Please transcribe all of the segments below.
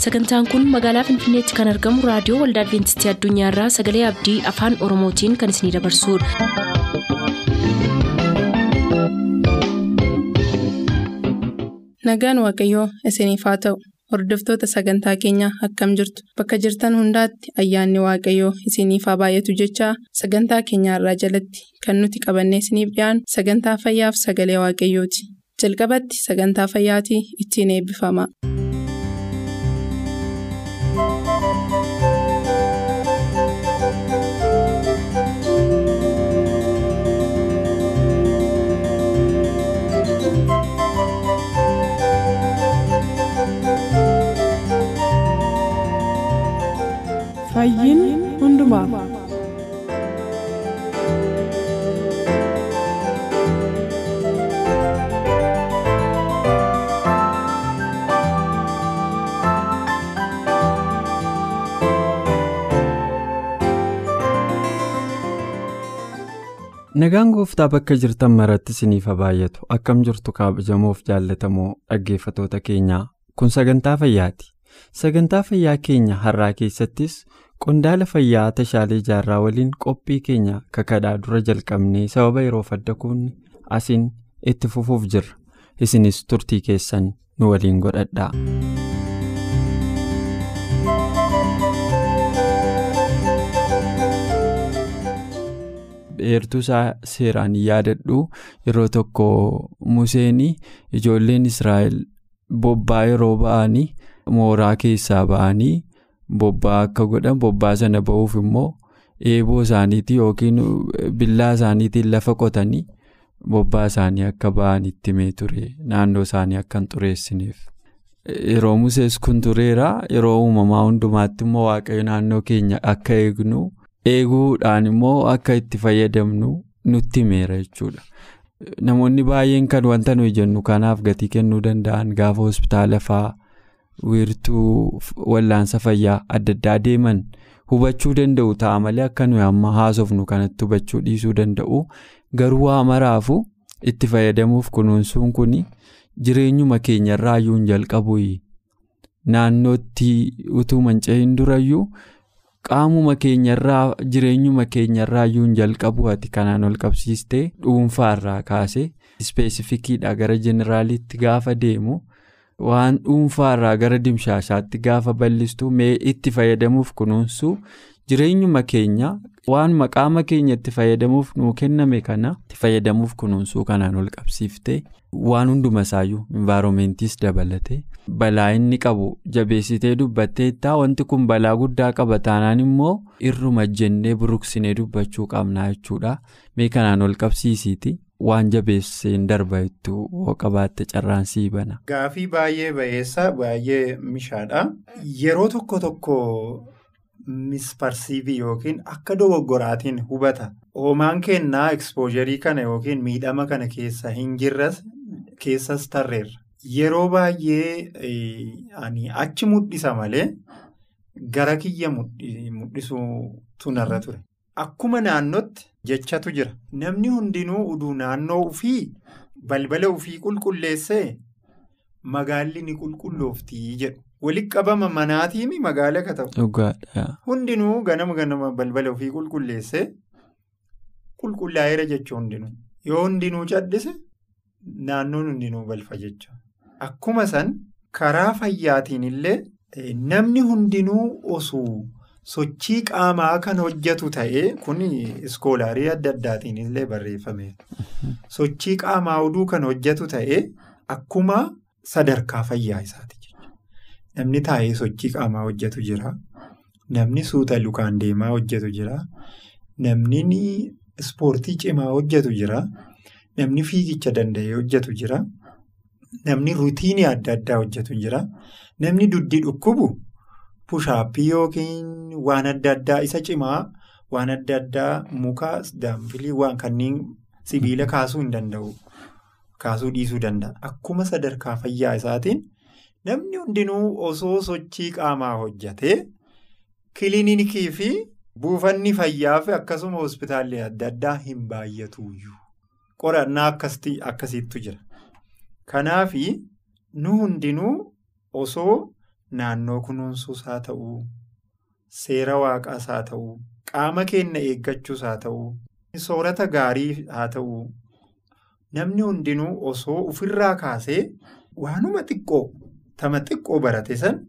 Sagantaan kun magaalaa Finfinneetti kan argamu raadiyoo waldaa Adwiintistii Addunyaarraa Sagalee Abdii Afaan Oromootiin kan isinidabarsudha. Nagaan Waaqayyoo isiniif haa ta'u. Hordoftoota sagantaa keenyaa akkam jirtu bakka jirtan hundaatti ayyaanni waaqayyoo isiniif haa baay'atu jechaa sagantaa keenyarraa jalatti kan nuti qabannee isiniif dhiyaanu sagantaa fayyaaf sagalee waaqayyooti. Jalqabatti sagantaa fayyaatii ittiin eebbifama. Nagaan gooftaa bakka jirtan maratti isiniif haa baay'atu akkam jirtu kabajamoof jaallatamoo dhaggeeffatoota keenyaa kun sagantaa fayyaati. Sagantaa fayyaa keenya har'aa keessattis qondaala fayyaa tashaalee jaarraa waliin qophii keenya kakadhaa dura jalqabnee sababa yeroof adda kuunne asiin itti fufuuf jirra. Isinis turtii keessan nu waliin godhadhaa. Eertuu isaa seeraan yaadadhu yeroo tokko Museen ijoolleen Israa'el bobbaa yeroo ba'anii. mooraa keessaa ba'anii bobbaa akka godhan bobbaa sana ba'uuf immoo eeboo isaaniitii yookiin billaa isaaniitiin lafa qotanii bobbaa isaanii akka ba'an itti himee ture naannoo isaanii akka hin xureessineef. Yeroo musees kun tureera yeroo uumamaa hundumaatti immoo waaqayyo naannoo keenya akka eegnu eeguudhaan immoo akka itti fayyadamnu nutti himeera jechuudha. Namoonni baay'een kan wanta nuyi jennu kanaaf gatii kennuu danda'an gaafa hospitaala fa'aa. wiirtuu wallaansa fayyaa adda addaa deeman hubachuu danda'u ta'a malee akka nuyi amma haasofnu kanatti hubachuu dhiisuu danda'u garuu waa maraafu itti fayyadamuuf kunuunsuun kun jireenyuma keenyarraa iyyuu hin jalqabu naannootti utuu manca'in durayyuu qaamuma keenyarraa jireenyuma keenyarraa iyyuu hin jalqabu ati kanaan ol qabsiistee dhuunfaarraa kaase ispeesifikiidha gara jeneraaliitti gaafa deemu. waan dhuunfaarraa gara dimshaashaatti gaafa bal'istu mee itti fayyadamuuf kunuunsu jireenyuma keenya waan maqaama keenya itti fayyadamuuf nuu kenname kana itti fayyadamuuf kunuunsuu kanaan ol qabsiiftee waan hunduma isaayyuu envaaroomentis dabalate balaa inni qabu jabeessitee dubbatteettaa wanti kun balaa guddaa qaba taanaan immoo irruma jennee buruqsinee dubbachuu qabnaa jechuudha mee kanaan ol qabsiisiiti. waan jabeesseen darba itti qabaatte carraan sii bana. Gaafii baay'ee ba'eessa baay'ee mishaadha. Yeroo tokko tokko misparsiivii yookiin akka dogoggoraatiin hubata. Hoomaan kennaa ekspoozharii kana yookiin miidhama kana keessa hin jirres keessas tarreerra. Yeroo baay'ee achi mul'isa malee gara kiyya mul'isuutu narra ture. Akkuma naannootti jechatu jira. Namni hundinuu uduu naannoo ufii balbala ufii qulqulleessee magaalli ni qulqullooftii jedhu. Walitti qabama manaatiin magaala ka ta'u. Hundinuu ganama ganama balbala ufii qulqulleessee qulqullaa'eera jechuu hundinuu. Yoo hundinuu caddise naannoon hundinuu balfa jechuudha. Akkuma san karaa fayyaatiin illee namni hundinuu osoo. Sochii qaamaa kan hojjetu ta'ee kun iskoolaarii adda addaatiin illee barreeffame. Sochii qaamaa oduu kan hojjetu ta'ee akkuma sadarkaa fayyaa isaati. Namni taa'ee sochii qaamaa hojjetu jira. Namni suuta lukaan deemaa hojjetu jira. Namni ispoortii cimaa hojjetu jira. Namni fiigicha danda'ee hojjetu jira. Namni ruutiinii adda addaa hojjetu jira. Namni duddi dhukkubu. Pushaappii yookiin waan adda addaa isa cimaa waan adda addaa muka daanfilii waan kanneen sibiila kaasuu hin danda'u. Kaasuu dhiisuu danda'a. Akkuma sadarkaa fayyaa isaatiin namni hundinuu osoo sochii qaamaa hojjatee kiliinikii fi buufanni fayyaa fi akkasuma hospitaalli adda addaa hin baay'atuuyyuu. Qorannaa akkasiitu jira. Kanaaf nu hundinuu osoo naannoo kunuunsuus haa ta'uu seera waaqaas haa ta'uu qaama keenya eeggachuus haa ta'uu soorata gaarii haa ta'uu namni hundinuu osoo ofirraa kaasee waanuma xiqqoo tama xiqqoo barate san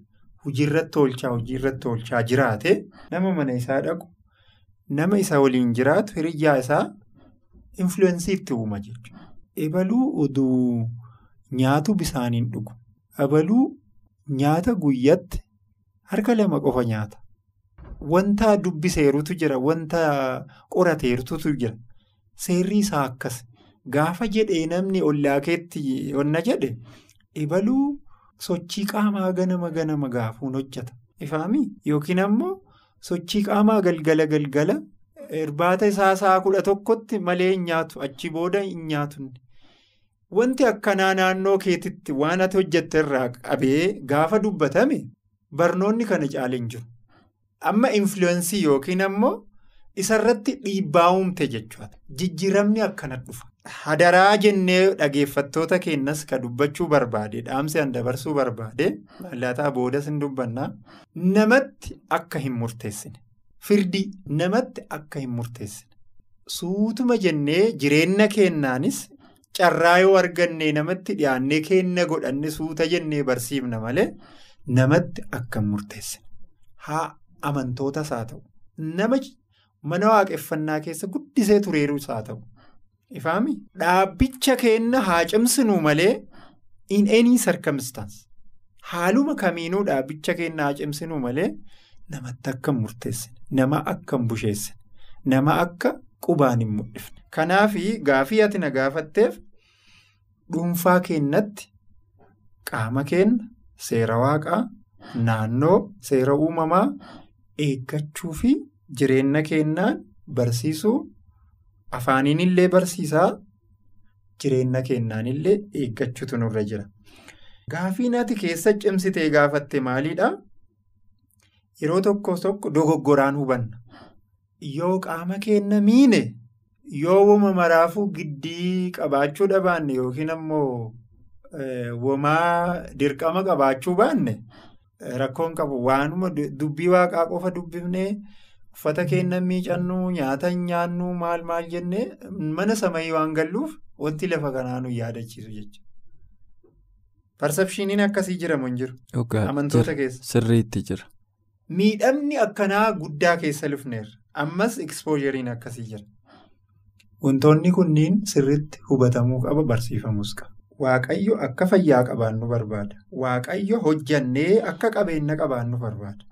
hojiirratti oolchaa hojiirratti oolchaa jiraate nama mana isaa dhaqu nama isa waliin jiraatu hiriyyaa isaa influensii itti uuma jechuudha. Ebaluu oduu nyaatu bisaaniin dhugu. Ebaluu nyaata guyyatti harka lama qofa nyaata. Wanta dubbiseerutu jira. Wanta qorateerutu jira. Seerri isaa akkas. Gaafa jedhee namni ollaa keetti onna jedhe ebaluu sochii qaamaa ganama ganama gaafuun hojjeta. Ifaami yookiin ammoo sochii qaamaa galgala galgala irbaata isaa sa'a kudha tokkotti malee hin nyaatu achi booda hin nyaatu. Wanti akkanaa naannoo keetitti waan ati hojjette irraa qabee gaafa dubbatame barnoonni kana caalee hin jiru. Amma influensii yookiin ammoo isarratti dhiibbaa uumte jechuudha. Jijjiiramni akkana dhufa. Hadaraa jennee dhageeffattoota keenyas ka dubbachuu barbaade dhaamsi an dabarsuu barbaade mallataa boodas hin dubbannaa namatti akka hin murteessine firdii namatti akka hin murteessine suutuma jennee jireenya keennaanis carraa yoo arganne namatti dhiyaannee keenna godhanne suuta jennee barsiifna malee namatti akka hin murteessine haa amantootas haa ta'u nama mana waaqeffannaa keessa guddisee tureerus haa ta'u. Ifaami dhaabbicha keenna haa cimsinu malee in any circumstance haaluma kamiinuu dhaabbicha keenna haa cimsinu malee namatti akka hin murteessine nama akka hin busheessine nama akka qubaan hin mul'ifne. Kanaaf gaafii ati na gaafatteef dhuunfaa keenyatti qaama keenya seera waaqaa naannoo seera uumamaa eeggachuu fi jireenya keenyaan barsiisuu. Afaaniin illee barsiisaa jireenya keenyaan illee eeggachuutu nurra jira. Gaafiin ati keessa cimsitee gaafatte maalidhaa? Yeroo tokko tokko dogoggoraan hubanna. Yoo qaama keenya miine yoo woma maraafuu giddii qabaachuu dhabaanne yookiin ammoo womaa dirqama qabaachuu baanne rakkoon qabu waanuma dubbii waaqaa qofa dubbifnee. Uffata keenya miicannuu nyaata hin nyaannuu maal maal jennee mana samayii waan galluuf wanti lafa kanaa nu yaadachiisu jechuudha. Persepshiniin akkasii jiramu hin jiru. Amantoota keessa. Sirriitti jira. Miidhamni akkanaa guddaa keessa lufneerra. Ammas ekspoojeriin akkasii jira. Wantoonni kunniin sirriitti hubatamuu qaba barsiifamus qaba. Waaqayyo akka fayyaa qabaannu barbaada. Waaqayyo hojjannee akka qabeenya qabaannu barbaada.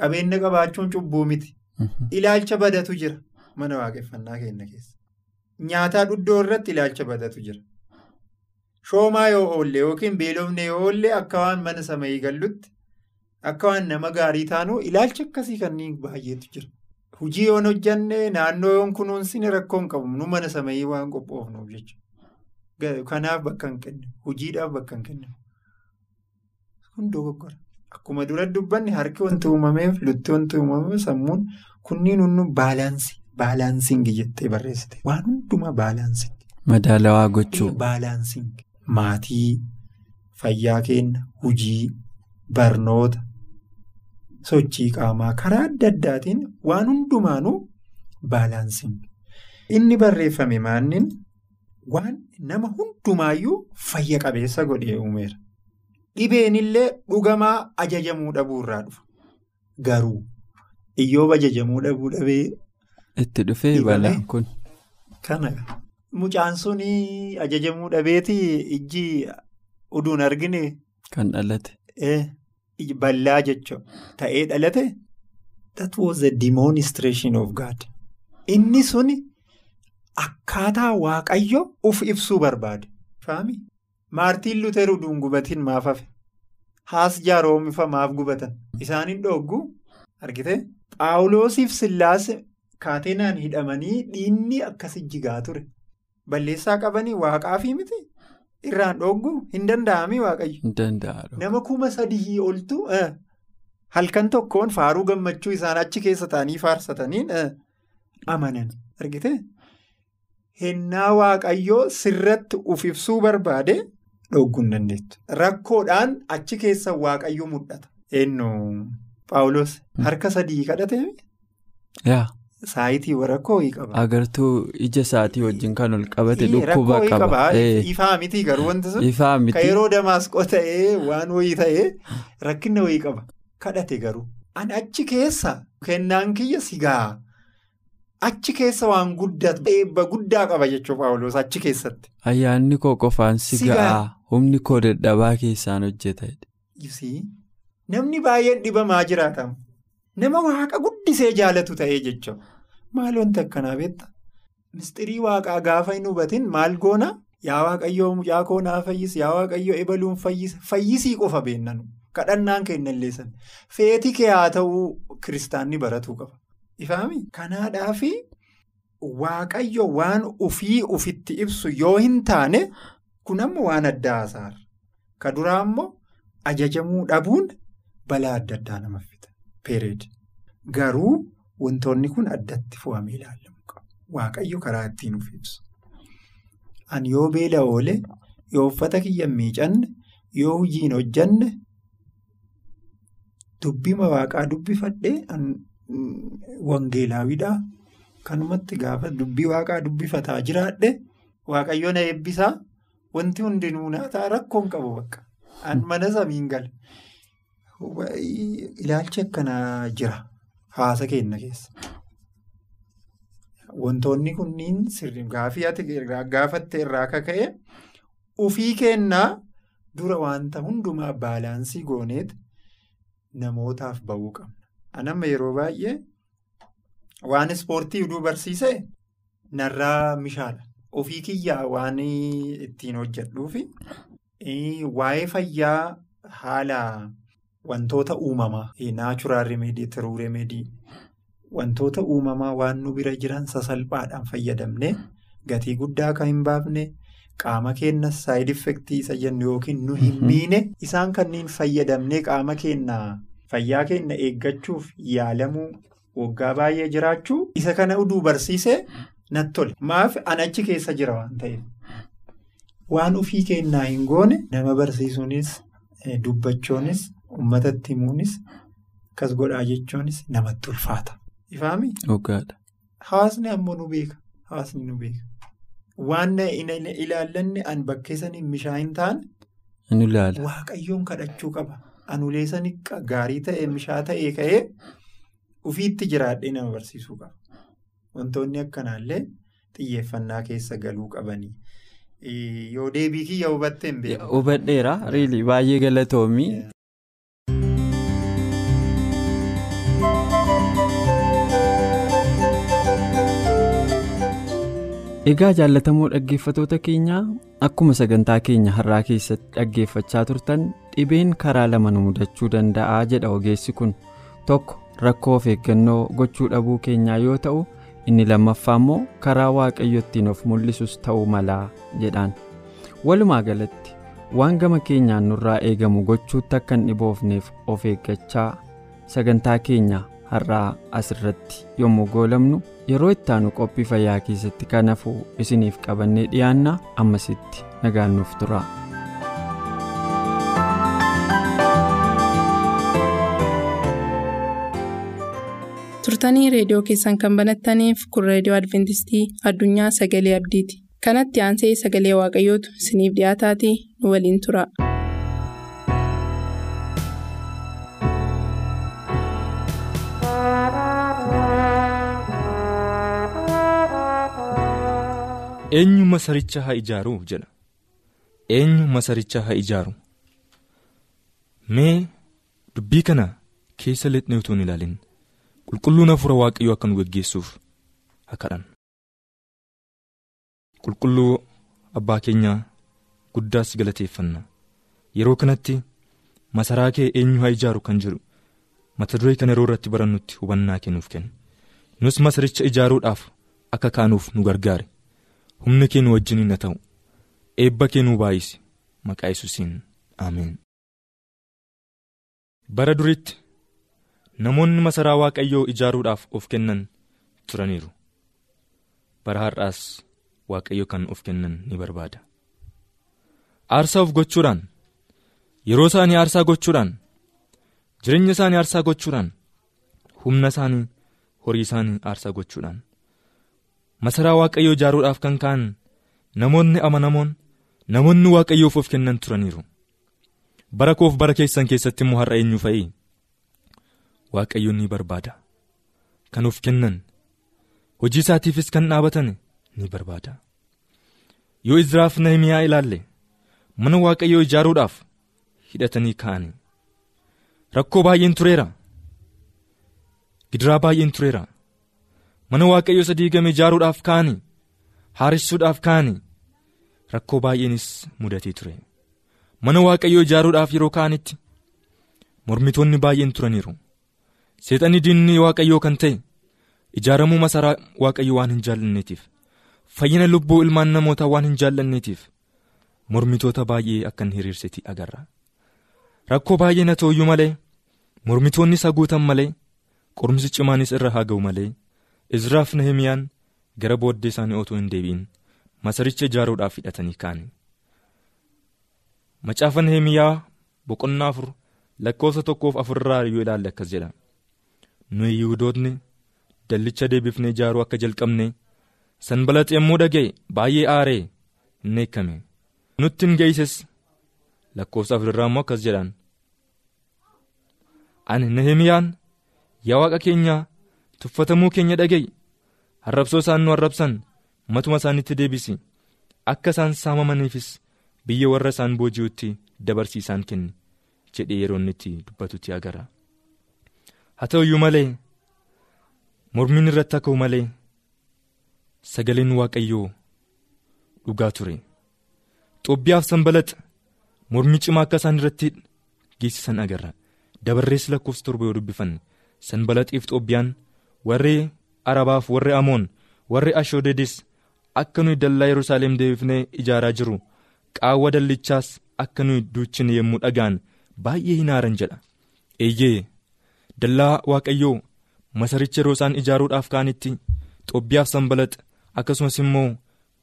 Qabeenya qabaachuun cubbuu miti. Ilaalcha badatu jira mana waaqeffannaa keenya keessa. Nyaataa dhuddoo irratti ilaalcha badatu jira. Shoomaa yoo oolle yookiin beelofne yoo oolle akka waan mana samayii gallutti akka waan nama gaarii taanu ilaalcha akkasii kanneen baay'eetu jira. Hujii yoon hojjanne naannoo yoon kunuunsine rakkoo hin qabu nu mana samayii waan qophoofnuuf jechuudha. Kanaaf bakka hin kennu. Hojiidhaaf bakka hin kennu. Kun dogoggora. Akkuma dura dubbanne harki wanti uumameef lutti wanti uumameef sammuun kunniin hundu baalaansii baalaansiingi jettee barreessite waan hundumaa baalaansiingi. Madaalawaa gochuu. Baalaansiingi maatii fayyaa keenya hujii barnoota sochii qaamaa karaa adda addaatiin waan hundumaanuu baalaansiingi. Inni barreeffame maannin waan nama hundumaayyuu fayya qabeessa godhee uumeera. Dhibeen illee dhugamaa ajajamuu dhabuu irraa dhufa. Garuu iyyooba ajajamuu dhabuu dhabee. Itti dhufee balaan kun. Kana mucaan sun ajajamuu dhabeeti ijji uduun argine. Kan dhalate. Bal'aa jechuun ta'ee dhalate. That was a demonstration of God. Inni sun akkaataa waaqayyo uf ibsuu barbaade. Faami. Maartiin Luuter uduun gubatiin maaf hafe? Haas jaaroomifa maaf gubatan? Isaanin dhogguu argite? Paawuloosiif Sillaas kaateenaan hidhamanii dhiinni akkasi jigaa ture. Balleessaa qabanii waaqaafi miti? Irraan dhogguu hin danda'amii waaqayyo? Nama kuma sadii oltu halkan tokkoon faaruu gammachuu isaan achi keessa taa'anii faarsataniin amanan. Argite? Hennaa waaqayyoo sirratti uf ibsuu barbaade. Dhogguu hin dandeettu. Rakkoodhaan achi keessa waaqayyo mul'ata. Paawulos harka sadii Yaa saayitii rakkoo wayii qaba. agartuu ija isaatii wajjin kan ol qabate dhukkuba qaba. Ifaa miti garuu wanti sun. Ifaa Ka miti. yeroo damaasqoo ta'ee waan wayii ta'ee rakkina wayii qaba. Kadhate garuu. Ani achi keessa kennaan kiyya sigaa. Achi keessa waan guddaa eebba guddaa qaba jechuudha Paawulos achi keessatti. Ayyaanni koo qofaan si Si ga'a. ga'a. Humni koo dadhabaa keessaan hojjeta. Namni baay'een dhibamaa jiraatamu. Nama waaqa guddisee jaalatu ta'ee jechuudha. Maal wanti akkanaa beektaa? Mistirii waaqaa gaafa hin hubatin maal goona? Yaa waaqayyoo mucaa koo naa fayyisi. Yaa waaqayyoo ebaluun fayyisi. Fayyisii qofa beennanu. Kadhannaan keenya illeessan. Feetii kee haa ta'uu kiristaanni baratuu qaba. Ifaami? Kanaadhaafi waaqayyo waan ufii ufitti ibsu yoo hin taane kun ammoo waan adda haasaara. Ka duraa immoo ajajamuu dhabuun balaa adda addaa nama fida. Peereed. Garuu wantoonni kun addatti fo'amee ilaalamuu qabu. Waaqayyo karaa ittiin uf ibsu. Ani yoo beela oole, yoo uffata kiyya hin miicanne, yoo hojii hin hojjanne, dubbima waaqaa dubbifadhee wangeelaawidhaa. Kanumatti gaafa dubbii waaqaa dubbifataa jiraadhe waaqayyo na eebbisaa wanti hundinuu naataa rakkoon qabu bakka. An mana samiin gale. Ilaalchi akkanaa jira hawaasa keenya keessa. Wantoonni kunniin sirrii gaafii ati gaafatte irraa kaka'e ufii kennaa dura wanta hundumaa baalaansii gooneet namootaaf ba'uu qabna. Anamma yeroo baay'ee waan ispoortii uduu barsiise narraa mishaala. Ofii kiyyaa waan ittiin hojjedhuufi waa'ee fayyaa haala wantoota uumamaa naachuraal remedii tiruu remedii wantoota uumamaa waan nu bira jiran sasalphaadhaan fayyadamne gatii guddaa kan hin baafne qaama keenya saayid effektii isa jennu yookiin nu hin miine isaan kanneen fayyadamne qaama keenya fayyaa keenya eeggachuuf yaalamuu waggaa baay'ee jiraachuu isa kana uduu barsiise natti tole maaf an achi keessa jira waan ta'eef. Waan ofii kennaa hin goone nama barsiisuunis dubbachuunis uummatatti himuunis akkas godhaa jechuunis namatti ulfaata. Ifaami? Dhugaadha. Hawaasni ammoo nu beeka. Hawaasni nu beeka. Waan ilaallanne an bakkeessanii mishaa hin taane. Inni ilaala. Waaqayyoon kadhachuu qaba. Anuleessanii gaarii ta'e mishaa ta'e ka'ee ofiitti jiraadhee nama barsiisuu qaba. Wantoonni akkanaallee xiyyeeffannaa keessa galuu qabanii. Yoo deebii kiyya hubattee hin beeku. Hubadheera. Baay'ee galatoomii. Egaa jaallatamoo dhaggeeffatoota keenyaa akkuma sagantaa keenya har'aa keessatti dhaggeeffachaa turtan dhibeen karaa lama nu mudachuu danda'a jedha ogeessi kun. Tokko rakkoo of eeggannoo gochuu dhabuu keenyaa yoo ta'u inni lammaffaa immoo karaa waaqayyo ittiin of mul'isus ta'uu malaa jedhaan. Walumaa galatti waan gama keenyaan nurraa eegamu gochuutti akka hin dhiboofneef of eeggachaa sagantaa keenya har'aa asirratti yommuu goolamnu yeroo itti aanu qophii fayyaa keessatti kan hafu isiniif qabannee dhiyaanna ammasitti nagaan nuuf tura. turtanii reediyoo keessan kan banattaniif kun reediyoo adventistii addunyaa sagalee abdiiti kanatti aansee sagalee waaqayyootu isiniif dhiyaataatii nu waliin tura. Eenyu masaricha haa ijaaru jedha. Eenyu masaricha haa ijaaru mee dubbii kana keessa lixnee utuu hin ilaalin. Qulqulluun hafuura waaqayyoo akka nu geggeessuuf haa kadhannu qulqulluu abbaa keenyaa guddaas galateeffanna yeroo kanatti masaraa kee eenyu haa ijaaru kan jedhu mata duree kana yeroo irratti barannutti hubannaa kennuuf kenna. Nus masaricha ijaaruudhaaf akka kaanuuf nu gargaare. Humna kee nu wajjiniin haa ta'u eebba kee nu baay'isi. Maqaa yesuusiin ameen. bara duritti namoonni masaraa waaqayyoo ijaaruudhaaf of kennan turaniiru. Bara har'aas waaqayyo kan of kennan ni barbaada. Aarsaa of gochuudhaan yeroo isaanii aarsaa gochuudhaan jireenya isaanii aarsaa gochuudhaan humna isaanii horii isaanii aarsaa gochuudhaan masaraa waaqayyoo ijaaruudhaaf kan ka'an namoonni amanamoon namoonni waaqayyoof of kennan turaniiru. Bara koof bara keessan keessatti immoo har'a eenyu fa'i waaqayyoon ni barbaada. Kan of kennan hojii isaatiifis kan dhaabatan ni barbaada. Yoo izraaf nahimiyaa ilaalle mana waaqayyoo ijaaruudhaaf hidhatanii ka'anii rakkoo baay'een tureera. Gidiraa baay'een tureera mana waaqayyoo isa diigame ijaaruudhaaf ka'anii? Haaressuudhaaf ka'anii? Rakkoo baay'eenis mudatee ture. Mana waaqayyoo ijaaruudhaaf yeroo ka'anitti? Mormitoonni baay'een turaniiru. Seexanni diinni waaqayyoo kan ta'e ijaaramuu masaraa waaqayyoo waan hin jaallanneetiif. Fayyina lubbuu ilmaan namootaa waan hin jaallanneetiif. Mormitoota baay'ee akka hin hiriirsiti agarra. Rakkoo baay'een haa ta'uyyuu malee? Mormitoonni isa guutan malee? Qorumsi cimaanis irra haa ga'u malee izraaf nahimiyaan gara booddee isaanii otoo hin deebi'in masaricha ijaaruudhaaf hidhatanii ka'an macaafa nahimiyaa boqonnaa afur lakkoofsa tokkoof afurraa yoo ilaalle akkas jedha. Nuyi yihudootni dallicha deebifnee ijaaruu akka jalqabne sanbalaaxi yommuu dhaga'e baay'ee aaree hin eekkame nutti hin geesses lakkoofsa afurraa immoo akkas jedhaan ani nahimiyaan yaa waaqa keenya tuffatamuu keenya dhaga'i arrabsoo isaan nu arrabsan matuma isaanitti deebisi. Akka isaan saamamaniifis biyya warra isaan booji'utti dabarsiisaan kenni jedhee yeroo inni itti dubbatutti agarra. Haa ta'u iyyuu malee mormiin irratti akka malee sagaleen waaqayyoo dhugaa ture. Xoobbiyaaf sanbalaxa mormii cimaa akka isaan irratti geessisan agarra. Dabarrees lakkoofsa torba yoo dubbifanne sanbalaxiif xoobbiyaan warri arabaaf warri amoon warri ashoodedis akka nuyi dallaa yerusaalem deebifnee ijaaraa jiru qaawwa dallichaas akka nuyi duuchine yommuu dhagaan baay'ee hin aaran jedha. Eeyyee dallaa waaqayyoo masaricha yeroo isaan ijaaruudhaaf ka'anitti xoobbiyaaf sanbalaxa akkasumas immoo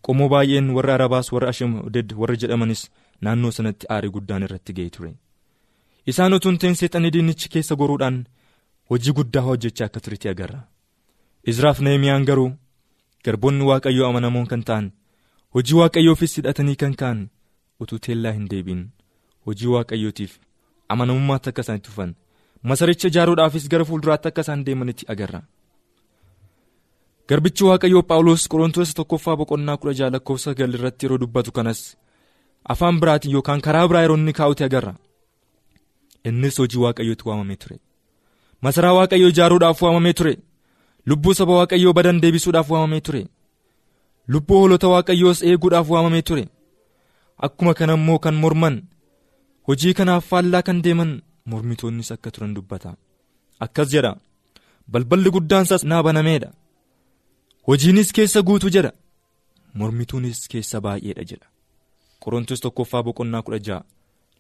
qomoo baay'een warri arabaas warri ashooded warri jedhamanis naannoo sanatti aarii guddaan irratti ga'ee ture. Isaan utuu hin ta'in seexanii diinichi keessa goruudhaan hojii guddaa hojjechaa akka turetti agarra. Izraaf nahimiyaan garuu garboonni waaqayyoo amanamoon kan ta'an hojii waaqayyoofis hidhatanii kan ka'an utuu teellaa hin deebiin. Hojii waaqayyootiif amanamummaatti akka isaan tufan masaricha ijaaruudhaafis gara fuulduraatti akka isaan deemanitti agarra. garbichi waaqayyoo phaawulos qorontoota tokkoffaa boqonnaa kudha jaha lakkoofsa sagal irratti yeroo dubbatu kanas afaan biraatiin yookaan karaa biraa yeroo inni kaa'uti agarra. Innis hojii waaqayyootti waamamee ture masaraa waaqayyoo ijaaruudhaaf waamamee ture. Lubbuu saba waaqayyoo badan deebisuudhaaf waamamee ture. Lubbuu hoolota waaqayyoos eeguudhaaf waamamee ture. Akkuma kana immoo kan morman hojii kanaaf faallaa kan deeman mormitoonnis akka turan dubbata. Akkas jedha balballi guddaansaas naa banameedha hojiinis keessa guutu jedha mormituunis keessa baay'eedha jedha. Qorontos tokkoffaa boqonnaa kudha ja'a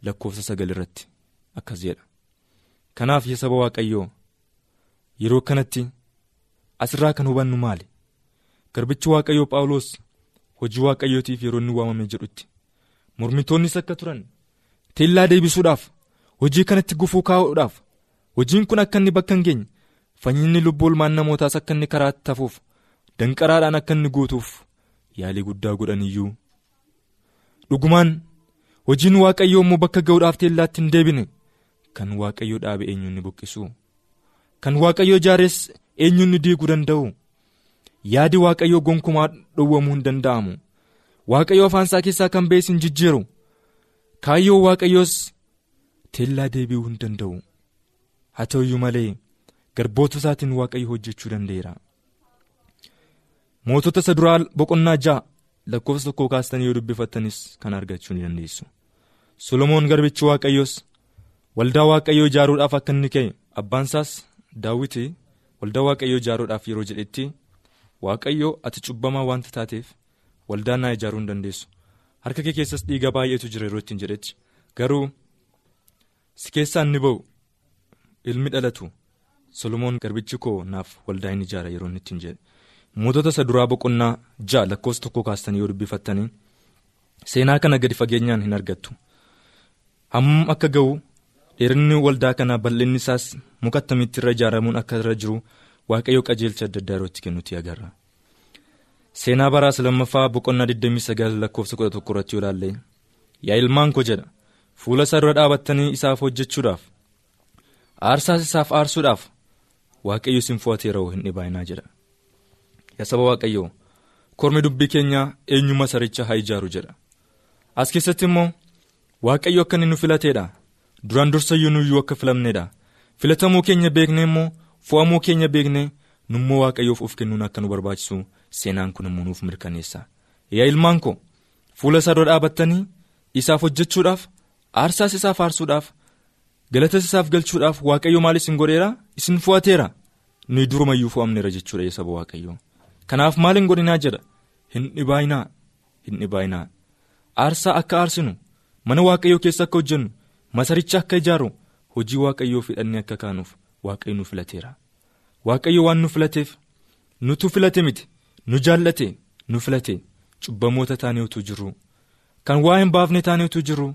lakkoofsa sagal irratti. Akkas jedha kanaaf yaa saba waaqayyoo? Yeroo kanatti asirraa kan hubannu maali? Garbichi waaqayyoo phaawulos hojii waaqayyootiif yeroo inni waamame jedhutti. Mormitoonnis akka turan teellaa deebisuudhaaf hojii kanatti gufuu kaa'uudhaaf hojiin kun akka inni bakka hin geenye fayyinni lubbuu ilmaan namootaas akka inni karaatti tafuuf danqaraadhaan akka inni guutuuf yaalii guddaa godhan iyyuu. Dhugumaan hojiin waaqayyoo immoo bakka ga'uudhaaf teellaatti hin deebine kan waaqayyoo dhaabe eenyuun buqqisu kan waaqayyoo ijaares eenyuun diiguu danda'u yaadi waaqayyoo gonkumaa dhowwamuu hin danda'amu. Waaqayyoo afaan isaa keessaa kan ba'es hin jijjiiru. Kaayyoo waaqayyoos teellaa deebi'uu hin danda'u. Haa ta'uyyuu malee garboota isaatiin waaqayyo hojjechuu danda'eera. mootota isa duraa boqonnaa ja'a lakkoofsa tokkoo kaastanii yoo dubbifattanis kan argachuu ni dandeessu. Solomoon garbichi waaqayyoos waldaa waaqayyoo ijaaruudhaaf akka inni ka'e abbaan isaas daawwiti waldaa waaqayyoo ijaaruudhaaf yeroo jedhetti waaqayyoo ati cubbamaa wanta taateef waldaa naa ijaaruu hin dandeessu. Harka kee keessas dhiiga baay'eetu jira yeroo ittiin jedhetti. Garuu si keessaa inni ba'u ilmi dhalatu solomoon garbichi koo naaf waldaa hin ijaara yeroo inni ittiin jedhe. mootota isa duraa boqonnaa ja'a lakkoofsa tokko kaastanii yoo dubbifattanii seenaa kana gadi fageenyaan hin argattu. Hammam akka ga'u dheerinni waldaa kanaa bal'inni isaas muka attamitti irra ijaaramuun akka irra jiru waaqayyo qajeelcha adda addaa yerootti kennutti agarra. seenaa baraas lammaffaa boqonnaa 29 lakkoofsa 11 irratti yoo ilaalle yaa ilmaan koo jedha fuula isaa dura dhaabattanii isaaf hojjechuudhaaf aarsaas isaaf aarsuudhaaf waaqayyo isin fo'ateera hin dhibaayinaa jedha. Yaa saba waaqayyoo kormi dubbii keenyaa eenyu masaricha haa ijaaru jedha. As keessatti immoo waaqayyo akka inni nu filateedha duraan dursayyuu nuyyuu akka filamneedha filatamuu keenya beeknee immoo fo'amuu keenya beeknee nummoo waaqayyoof of kennuun akka nu barbaachisu seenaan kun immoo nuuf mirkaneessa. Yaa ilmaan koo fuula isaa dura dhaabattanii isaaf hojjechuudhaaf aarsaas isaaf aarsuudhaaf galatas isaaf galchuudhaaf waaqayyo maal isin godheera isin fo'ateera nuyi durumayyuu fo'amneera jechuudha yaa saba waaqayyoo. Kanaaf maal hin godhinaa jedha? Hin dhibaayinaa hin dhibaayinaa aarsaa akka aarsinu mana waaqayyoo keessa akka hojjennu masaricha akka ijaaru hojii waaqayyoo fidhannee akka kaanuuf waaqayyo nu filateera. Waaqayyo waan nu filateef nutu filate miti nu jaallate nu filate. Cubbamoota taanee utuu jirru kan waa hin baafne taanee utuu jirru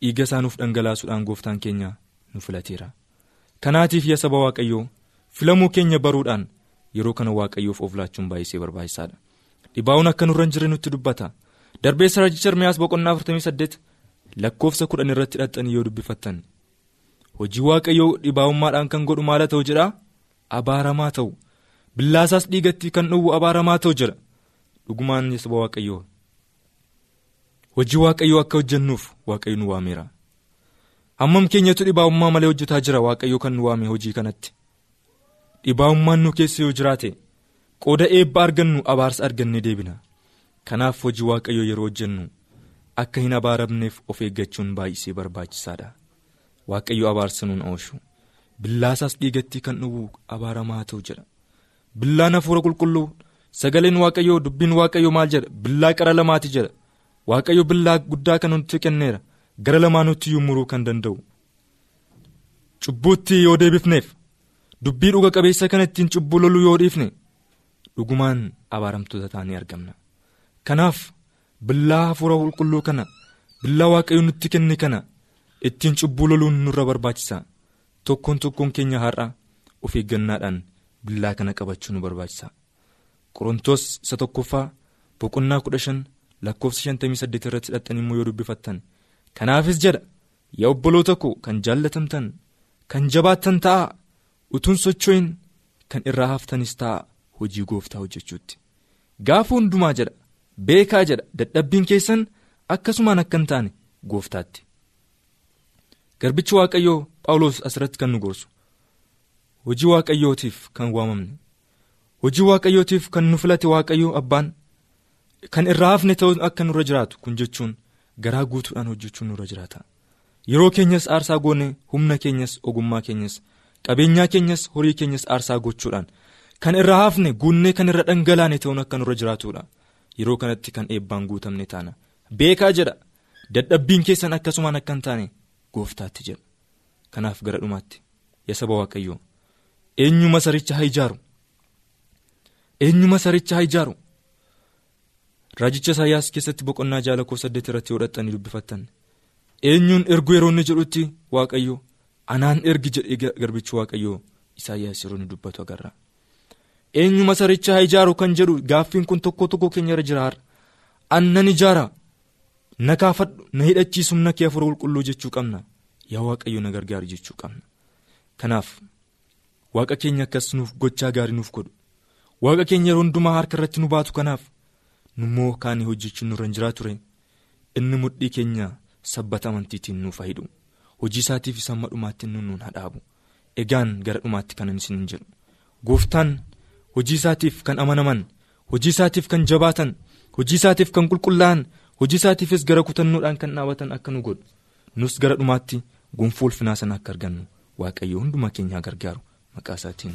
dhiiga isaa nuuf dhangalaasuudhaan gooftaan keenya nu filateera. Kanaatiif yaa saba waaqayyoo filamuu keenya baruudhaan yeroo kana waaqayyoof of laachuun baay'isee barbaachisaadha. Dhibaa'uun akka nurra hin jirre nutti dubbata. Darbeessa raajicha ermiyaas boqonnaa 48 lakkoofsa kudhan irratti hidhattanii yoo dubbifattan hojii waaqayyoo dhibaa'ummaadhaan kan godhu maala ta'u jedhaa? Abaaramaa ta'u. Billaasaas dhiigatti kan dhowwu abaaramaa ta'u jedha dhugumaan saba waaqayyoo. Hojii waaqayyoo akka hojjennuuf waaqayyo nu waameera. Hammam keenyatu dhibaa'ummaa malee hojjetaa jira? Waaqayyo kan nu waame hojii kanatti. Dhibaa'ummaan nu keessa yoo jiraate qooda eebba argannu abaarsa argannee deebina. Kanaaf hojii waaqayyoo yeroo hojjennu akka hin abaaramneef of eeggachuun baay'isee barbaachisaadha. Waaqayyo abaarsa nuun oolchu billaasaas dhiigatti kan dhowwu abaaramaa ta'u jedha. Billaan hafuura qulqulluu sagaleen waaqayyoo dubbiin waaqayyoo maal jedha? Billaa qara lamaati jedha. Waaqayyo billaa guddaa kan nutti kenneera. Gara lamaanutti muruu kan danda'u. Cubbuutti yoo deebifneef dubbii dhuga qabeessa kana ittiin cubbuu loluu yoo dhiifne dhugumaan abaaramtoota taanee argamna. Kanaaf billaa hafuura qulqulluu kana billaa waaqayyo nutti kenne kana ittiin cubbuu loluun nurra barbaachisa. Tokkoon tokkoon keenya har'a of eeggannaadhaan billaa kana qabachuu nu barbaachisa. Qorontoos isa tokkoffaa boqonnaa kudha shan lakkoofsa shantamii saddeet irratti hidhattanii immoo yoo dubbifattan. Kanaafis jedha yaa obboloota koo kan jaallatamtan kan jabaattan ta'a utuun socho'in kan irraa haftanis ta'a hojii gooftaa hojjechuutti. Gaafa hundumaa jedha beekaa jedha. Dadhabbiin keessan akkasumaan akka hin taane gooftaatti. Garbichi waaqayyoo phaawulos asirratti kan nu gorsu. Hojii waaqayyootiif kan waamamne. Hojii waaqayyootiif kan nu filate waaqayyoo abbaan. Kan irraa hafne ta'uu akka nurra jiraatu kun jechuun garaa guutuudhaan hojjechuun nurra jiraata. Yeroo keenyas aarsaa goone humna keenyas ogummaa keenyas qabeenyaa keenyas horii keenyas aarsaa gochuudhaan. Kan irraa hafne guunnee kan irra dhangalaane ta'uun akka nurra jiraatudha yeroo kanatti kan eebbaan guutamne taana. Beekaa jedha. Dadhabbiin keessan akkasumaan akka hin taane gooftaatti jedha. Kanaaf gara dhumaatti. Yaa saba waaqayyoo. Eenyu masaricha haa ijaaru? Eenyu masaricha haa ijaaru? Raajicha isaayyaas keessatti boqonnaa ja'a lakkoofsa saddeet irratti yoo hidhattanii dubbifattan. Eenyuun ergu yeroo inni jedhutti waaqayyo anaan ergi jedhee garbichi waaqayyoo. Isaayyaas yeroo inni dubbatu agarra eenyu masaricha haa ijaaru kan jedhu gaaffiin kun tokko tokko keenya irra jira annan ijaara. Na kaafadhu na hidhachiisu na kee hafuura qulqulluu jechuu qabna. Yaa waaqayyo na gargaaru jechuu qabna. Kanaaf waaqa keenya akkas nuuf gochaa gaarii nuuf godhu. Waaqa keenya yeroo hundumaa harka irratti nu baatu kanaaf nummoo kaanii hojjechuun nurra hin jiraa ture inni mudhii keenya sabbata amantiitiin nuuf hidhu hojii isaatiif isa amma dhumaatti inni nuun hadhaabu. Egaan gara dhumaatti isin hin jedhu. Gooftaan hojii isaatiif kan amanaman hojii isaatiif kan jabaatan hojii isaatiif kan qulqullaa'an hojii isaatiifis gara kutannoodhaan kan dhaabatan akka nu godhu nus gara dhumaatti gonfoo ulfinaa sana akka argannu waaqayyo hundumaa keenyaa gargaaru maqaa isaatiin.